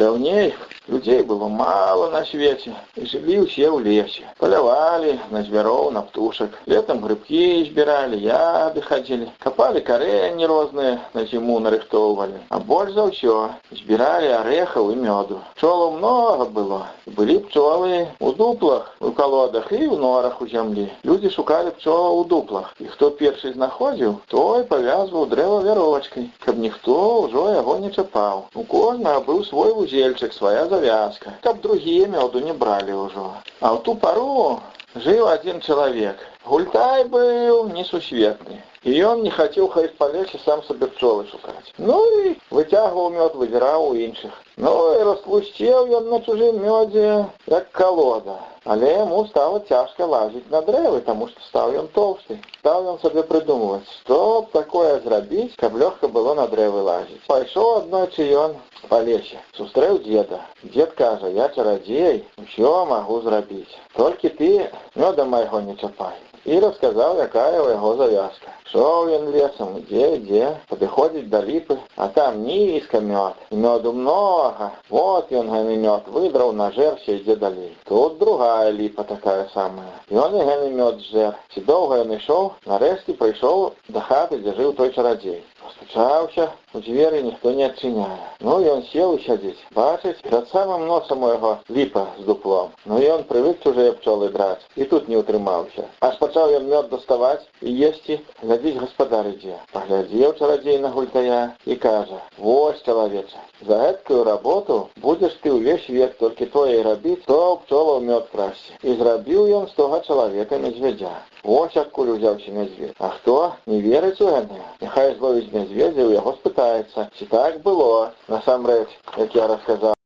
Даўней людзей было мала на свеце і жылі ўсе ў лесе. Палявалі на звяроў, на птушак. Летам грыбкі збіралі, яды хадзілі, капалі карэнні розныя на зіму нарыхтоўвалі. А больш за ўсё збіралі арэхаў і мёду. Пчолаў многа было. Былі пчолы у дуплах, у калодах і ў норах у зямлі. Людзі шукалі пчола ў дуплах. І хто першы знаходзіў, той павязваў дрэва вяровачкай, каб ніхто ўжо яго не чапаў. У кожнага быў свой вузельчык, свая завязка, каб другія мёду не бралі ўжо. А ў ту пару жыў адзін чалавек. Гультай быў несусветны. І ён не хацеў хай па лесе сам сабе пчолы шукаць. Ну і выцягваў мёд, выбіраў у іншых. Ну і растлусцеў ён на чужым мёдзе, як калода. Але яму стало цяжка лазіць на дрэвы, таму што стаў ён тоўсты. Стаў ён сабе прыдумваць, што б такое зрабіць, каб лёгка было на дрэвы лазіць. Пайшоў аднойчы ён па лесе, сустрэў дзеда. Дзед кажа, я чарадзей, усё магу зрабіць. Толькі ты мёда майго не чапай. І расказаў, якая ў яго завязка. Шоў ён лесам, ідзе, ідзе, падыходзіць да ліпы, а там нізка мёд. Мёду многа. Вот ён гэны мёд выдраў на жэрсе ідзе далей. Тут другая ліпа такая самая. Ён і гэны мёд зжэр. Ці доўга ён ішоў, нарэшце прыйшоў да хаты, дзе жыў той чарадзей. Пастучаўся, у дзверы ніхто не адчыняе. Ну ён сеў і сядзіць. Бачыць, перад самым носам у яго ліпа з дуплом. Ну ён прывык чужыя пчолы драць і тут не ўтрымаўся. Аж пачаў ён мёд даставаць і есці, глядзіць гаспадар ідзе. Паглядзеў чарадзей на гультая і кажа: « Вось чалавеча, за гэткую работу будзеш ты ўвесь век толькі тое і рабіць, то пчола ў мёд красці. І зрабіў ён з тога чалавека медзвядзя. Вось адкуль узяўся мядзведь. А хто не верыць у гэта? Няхай зловіць мядзведзя, у яго спытаецца, ці так было насамрэч, як я расказаў.